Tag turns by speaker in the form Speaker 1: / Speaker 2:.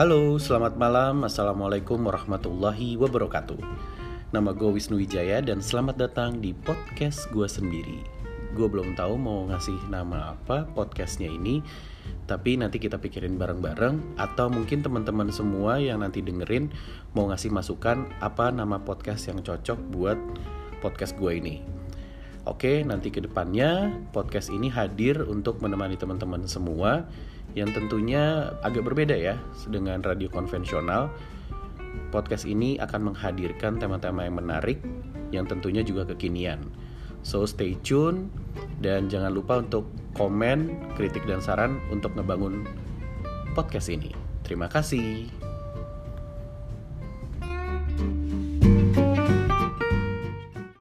Speaker 1: Halo, selamat malam. Assalamualaikum warahmatullahi wabarakatuh. Nama gue Wisnu Wijaya dan selamat datang di podcast gue sendiri. Gue belum tahu mau ngasih nama apa podcastnya ini, tapi nanti kita pikirin bareng-bareng atau mungkin teman-teman semua yang nanti dengerin mau ngasih masukan apa nama podcast yang cocok buat podcast gue ini. Oke, nanti ke depannya podcast ini hadir untuk menemani teman-teman semua yang tentunya agak berbeda ya dengan radio konvensional. Podcast ini akan menghadirkan tema-tema yang menarik yang tentunya juga kekinian. So stay tune dan jangan lupa untuk komen, kritik dan saran untuk ngebangun podcast ini. Terima kasih.